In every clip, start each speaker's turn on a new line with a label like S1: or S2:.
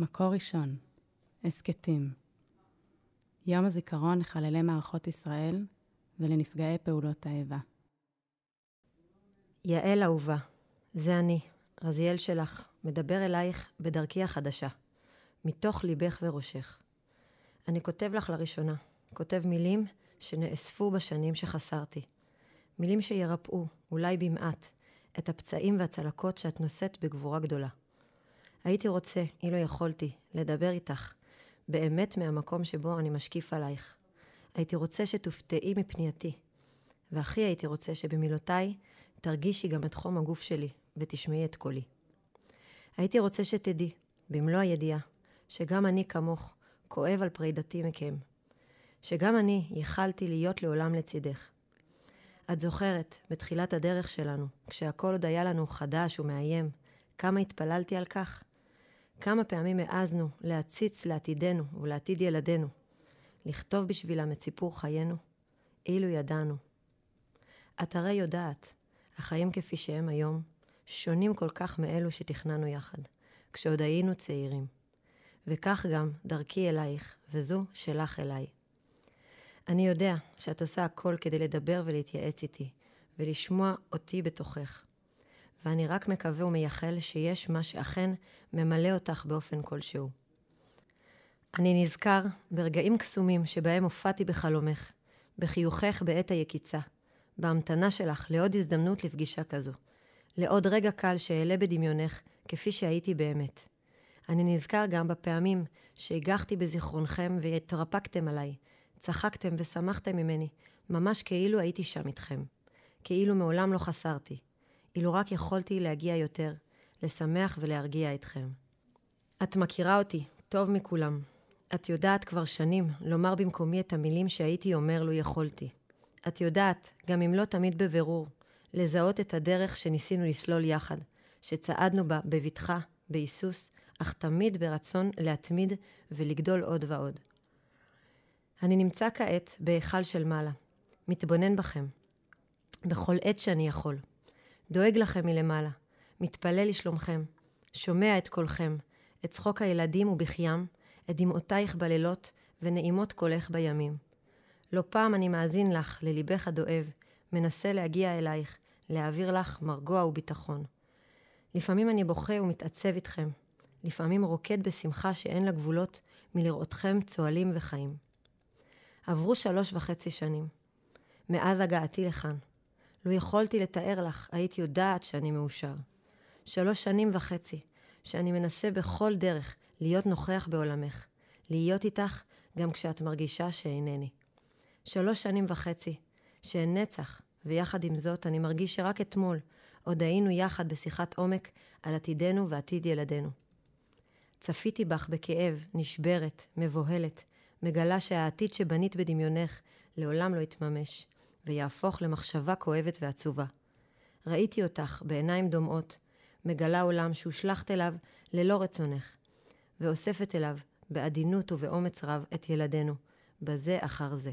S1: מקור ראשון, הסכתים. יום הזיכרון לחללי מערכות ישראל ולנפגעי פעולות האיבה.
S2: יעל אהובה, זה אני, רזיאל שלך, מדבר אלייך בדרכי החדשה, מתוך ליבך וראשך. אני כותב לך לראשונה, כותב מילים שנאספו בשנים שחסרתי. מילים שירפאו, אולי במעט, את הפצעים והצלקות שאת נושאת בגבורה גדולה. הייתי רוצה, אילו יכולתי, לדבר איתך, באמת מהמקום שבו אני משקיף עלייך. הייתי רוצה שתופתעי מפנייתי, והכי הייתי רוצה שבמילותיי תרגישי גם את חום הגוף שלי ותשמעי את קולי. הייתי רוצה שתדעי, במלוא הידיעה, שגם אני כמוך כואב על פרידתי מכם. שגם אני ייחלתי להיות לעולם לצידך. את זוכרת, בתחילת הדרך שלנו, כשהכל עוד היה לנו חדש ומאיים, כמה התפללתי על כך? כמה פעמים העזנו להציץ לעתידנו ולעתיד ילדינו, לכתוב בשבילם את סיפור חיינו, אילו ידענו. את הרי יודעת, החיים כפי שהם היום, שונים כל כך מאלו שתכננו יחד, כשעוד היינו צעירים. וכך גם דרכי אלייך, וזו שלך אליי. אני יודע שאת עושה הכל כדי לדבר ולהתייעץ איתי, ולשמוע אותי בתוכך. ואני רק מקווה ומייחל שיש מה שאכן ממלא אותך באופן כלשהו. אני נזכר ברגעים קסומים שבהם הופעתי בחלומך, בחיוכך בעת היקיצה, בהמתנה שלך לעוד הזדמנות לפגישה כזו, לעוד רגע קל שאעלה בדמיונך כפי שהייתי באמת. אני נזכר גם בפעמים שהגחתי בזיכרונכם והתרפקתם עליי, צחקתם ושמחתם ממני, ממש כאילו הייתי שם איתכם. כאילו מעולם לא חסרתי. אילו רק יכולתי להגיע יותר, לשמח ולהרגיע אתכם. את מכירה אותי טוב מכולם. את יודעת כבר שנים לומר במקומי את המילים שהייתי אומר לו יכולתי. את יודעת, גם אם לא תמיד בבירור, לזהות את הדרך שניסינו לסלול יחד, שצעדנו בה בבטחה, בהיסוס, אך תמיד ברצון להתמיד ולגדול עוד ועוד. אני נמצא כעת בהיכל של מעלה, מתבונן בכם, בכל עת שאני יכול. דואג לכם מלמעלה, מתפלל לשלומכם, שומע את קולכם, את צחוק הילדים ובכיים, את דמעותייך בלילות ונעימות קולך בימים. לא פעם אני מאזין לך, לליבך הדואב, מנסה להגיע אלייך, להעביר לך מרגוע וביטחון. לפעמים אני בוכה ומתעצב איתכם, לפעמים רוקד בשמחה שאין לה גבולות מלראותכם צוהלים וחיים. עברו שלוש וחצי שנים. מאז הגעתי לכאן. לו יכולתי לתאר לך, הייתי יודעת שאני מאושר. שלוש שנים וחצי, שאני מנסה בכל דרך להיות נוכח בעולמך, להיות איתך גם כשאת מרגישה שאינני. שלוש שנים וחצי, שהן נצח, ויחד עם זאת אני מרגיש שרק אתמול עוד היינו יחד בשיחת עומק על עתידנו ועתיד ילדינו. צפיתי בך בכאב, נשברת, מבוהלת, מגלה שהעתיד שבנית בדמיונך לעולם לא יתממש, ויהפוך למחשבה כואבת ועצובה. ראיתי אותך בעיניים דומעות, מגלה עולם שהושלכת אליו ללא רצונך, ואוספת אליו בעדינות ובאומץ רב את ילדינו, בזה אחר זה.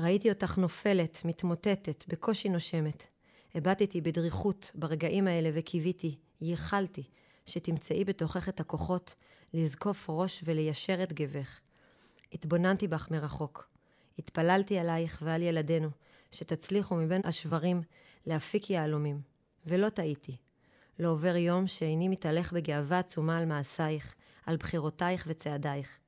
S2: ראיתי אותך נופלת, מתמוטטת, בקושי נושמת. הבטתי בדריכות ברגעים האלה וקיוויתי, ייחלתי, שתמצאי בתוכך את הכוחות לזקוף ראש וליישר את גבך. התבוננתי בך מרחוק. התפללתי עלייך ועל ילדינו, שתצליחו מבין השברים להפיק יהלומים. ולא טעיתי. לא עובר יום שאיני מתהלך בגאווה עצומה על מעשייך, על בחירותייך וצעדייך.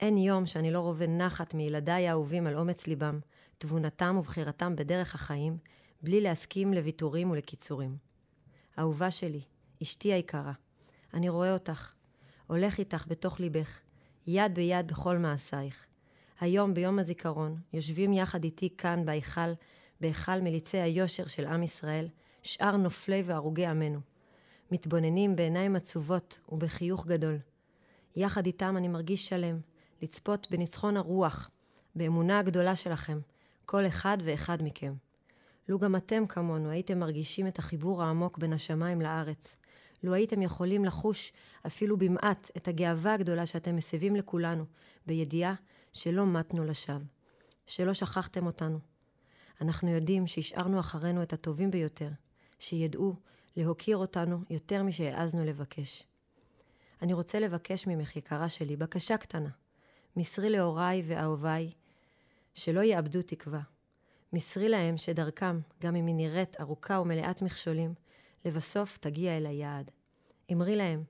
S2: אין יום שאני לא רווה נחת מילדיי האהובים על אומץ ליבם, תבונתם ובחירתם בדרך החיים, בלי להסכים לוויתורים ולקיצורים. אהובה שלי, אשתי היקרה, אני רואה אותך, הולך איתך בתוך ליבך, יד ביד בכל מעשייך. היום, ביום הזיכרון, יושבים יחד איתי כאן בהיכל, בהיכל מליצי היושר של עם ישראל, שאר נופלי והרוגי עמנו. מתבוננים בעיניים עצובות ובחיוך גדול. יחד איתם אני מרגיש שלם, לצפות בניצחון הרוח, באמונה הגדולה שלכם, כל אחד ואחד מכם. לו גם אתם כמונו הייתם מרגישים את החיבור העמוק בין השמיים לארץ, לו הייתם יכולים לחוש אפילו במעט את הגאווה הגדולה שאתם מסבים לכולנו, בידיעה שלא מתנו לשווא, שלא שכחתם אותנו. אנחנו יודעים שהשארנו אחרינו את הטובים ביותר, שידעו להוקיר אותנו יותר משהעזנו לבקש. אני רוצה לבקש ממך, יקרה שלי, בקשה קטנה. מסרי להוריי ואהוביי, שלא יאבדו תקווה. מסרי להם שדרכם, גם אם היא נראית ארוכה ומלאת מכשולים, לבסוף תגיע אל היעד. אמרי להם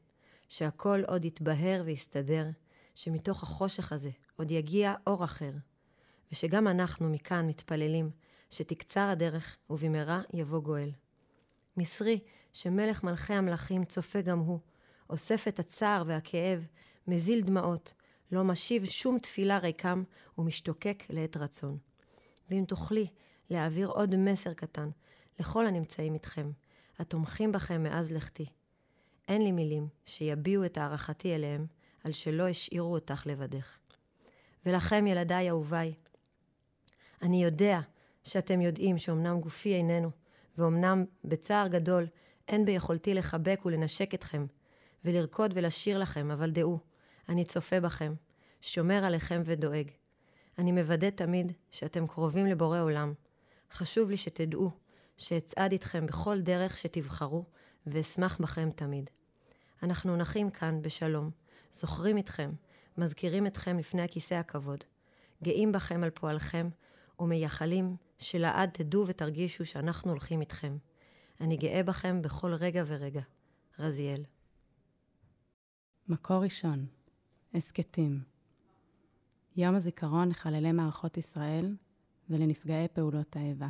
S2: שהכל עוד יתבהר ויסתדר, שמתוך החושך הזה עוד יגיע אור אחר, ושגם אנחנו מכאן מתפללים שתקצר הדרך ובמהרה יבוא גואל. מסרי שמלך מלכי המלכים צופה גם הוא, אוסף את הצער והכאב, מזיל דמעות, לא משיב שום תפילה ריקם ומשתוקק לעת רצון. ואם תוכלי להעביר עוד מסר קטן לכל הנמצאים איתכם, התומכים בכם מאז לכתי. אין לי מילים שיביעו את הערכתי אליהם על שלא השאירו אותך לבדך. ולכם, ילדיי אהוביי, אני יודע שאתם יודעים שאומנם גופי איננו, ואומנם בצער גדול אין ביכולתי לחבק ולנשק אתכם, ולרקוד ולשיר לכם, אבל דעו, אני צופה בכם, שומר עליכם ודואג. אני מוודא תמיד שאתם קרובים לבורא עולם. חשוב לי שתדעו שאצעד איתכם בכל דרך שתבחרו, ואשמח בכם תמיד. אנחנו נחים כאן בשלום, זוכרים איתכם, מזכירים אתכם לפני הכיסא הכבוד, גאים בכם על פועלכם, ומייחלים שלעד תדעו ותרגישו שאנחנו הולכים איתכם. אני גאה בכם בכל רגע ורגע. רזיאל.
S1: מקור ראשון, הסכתים. יום הזיכרון לחללי מערכות ישראל ולנפגעי פעולות האיבה.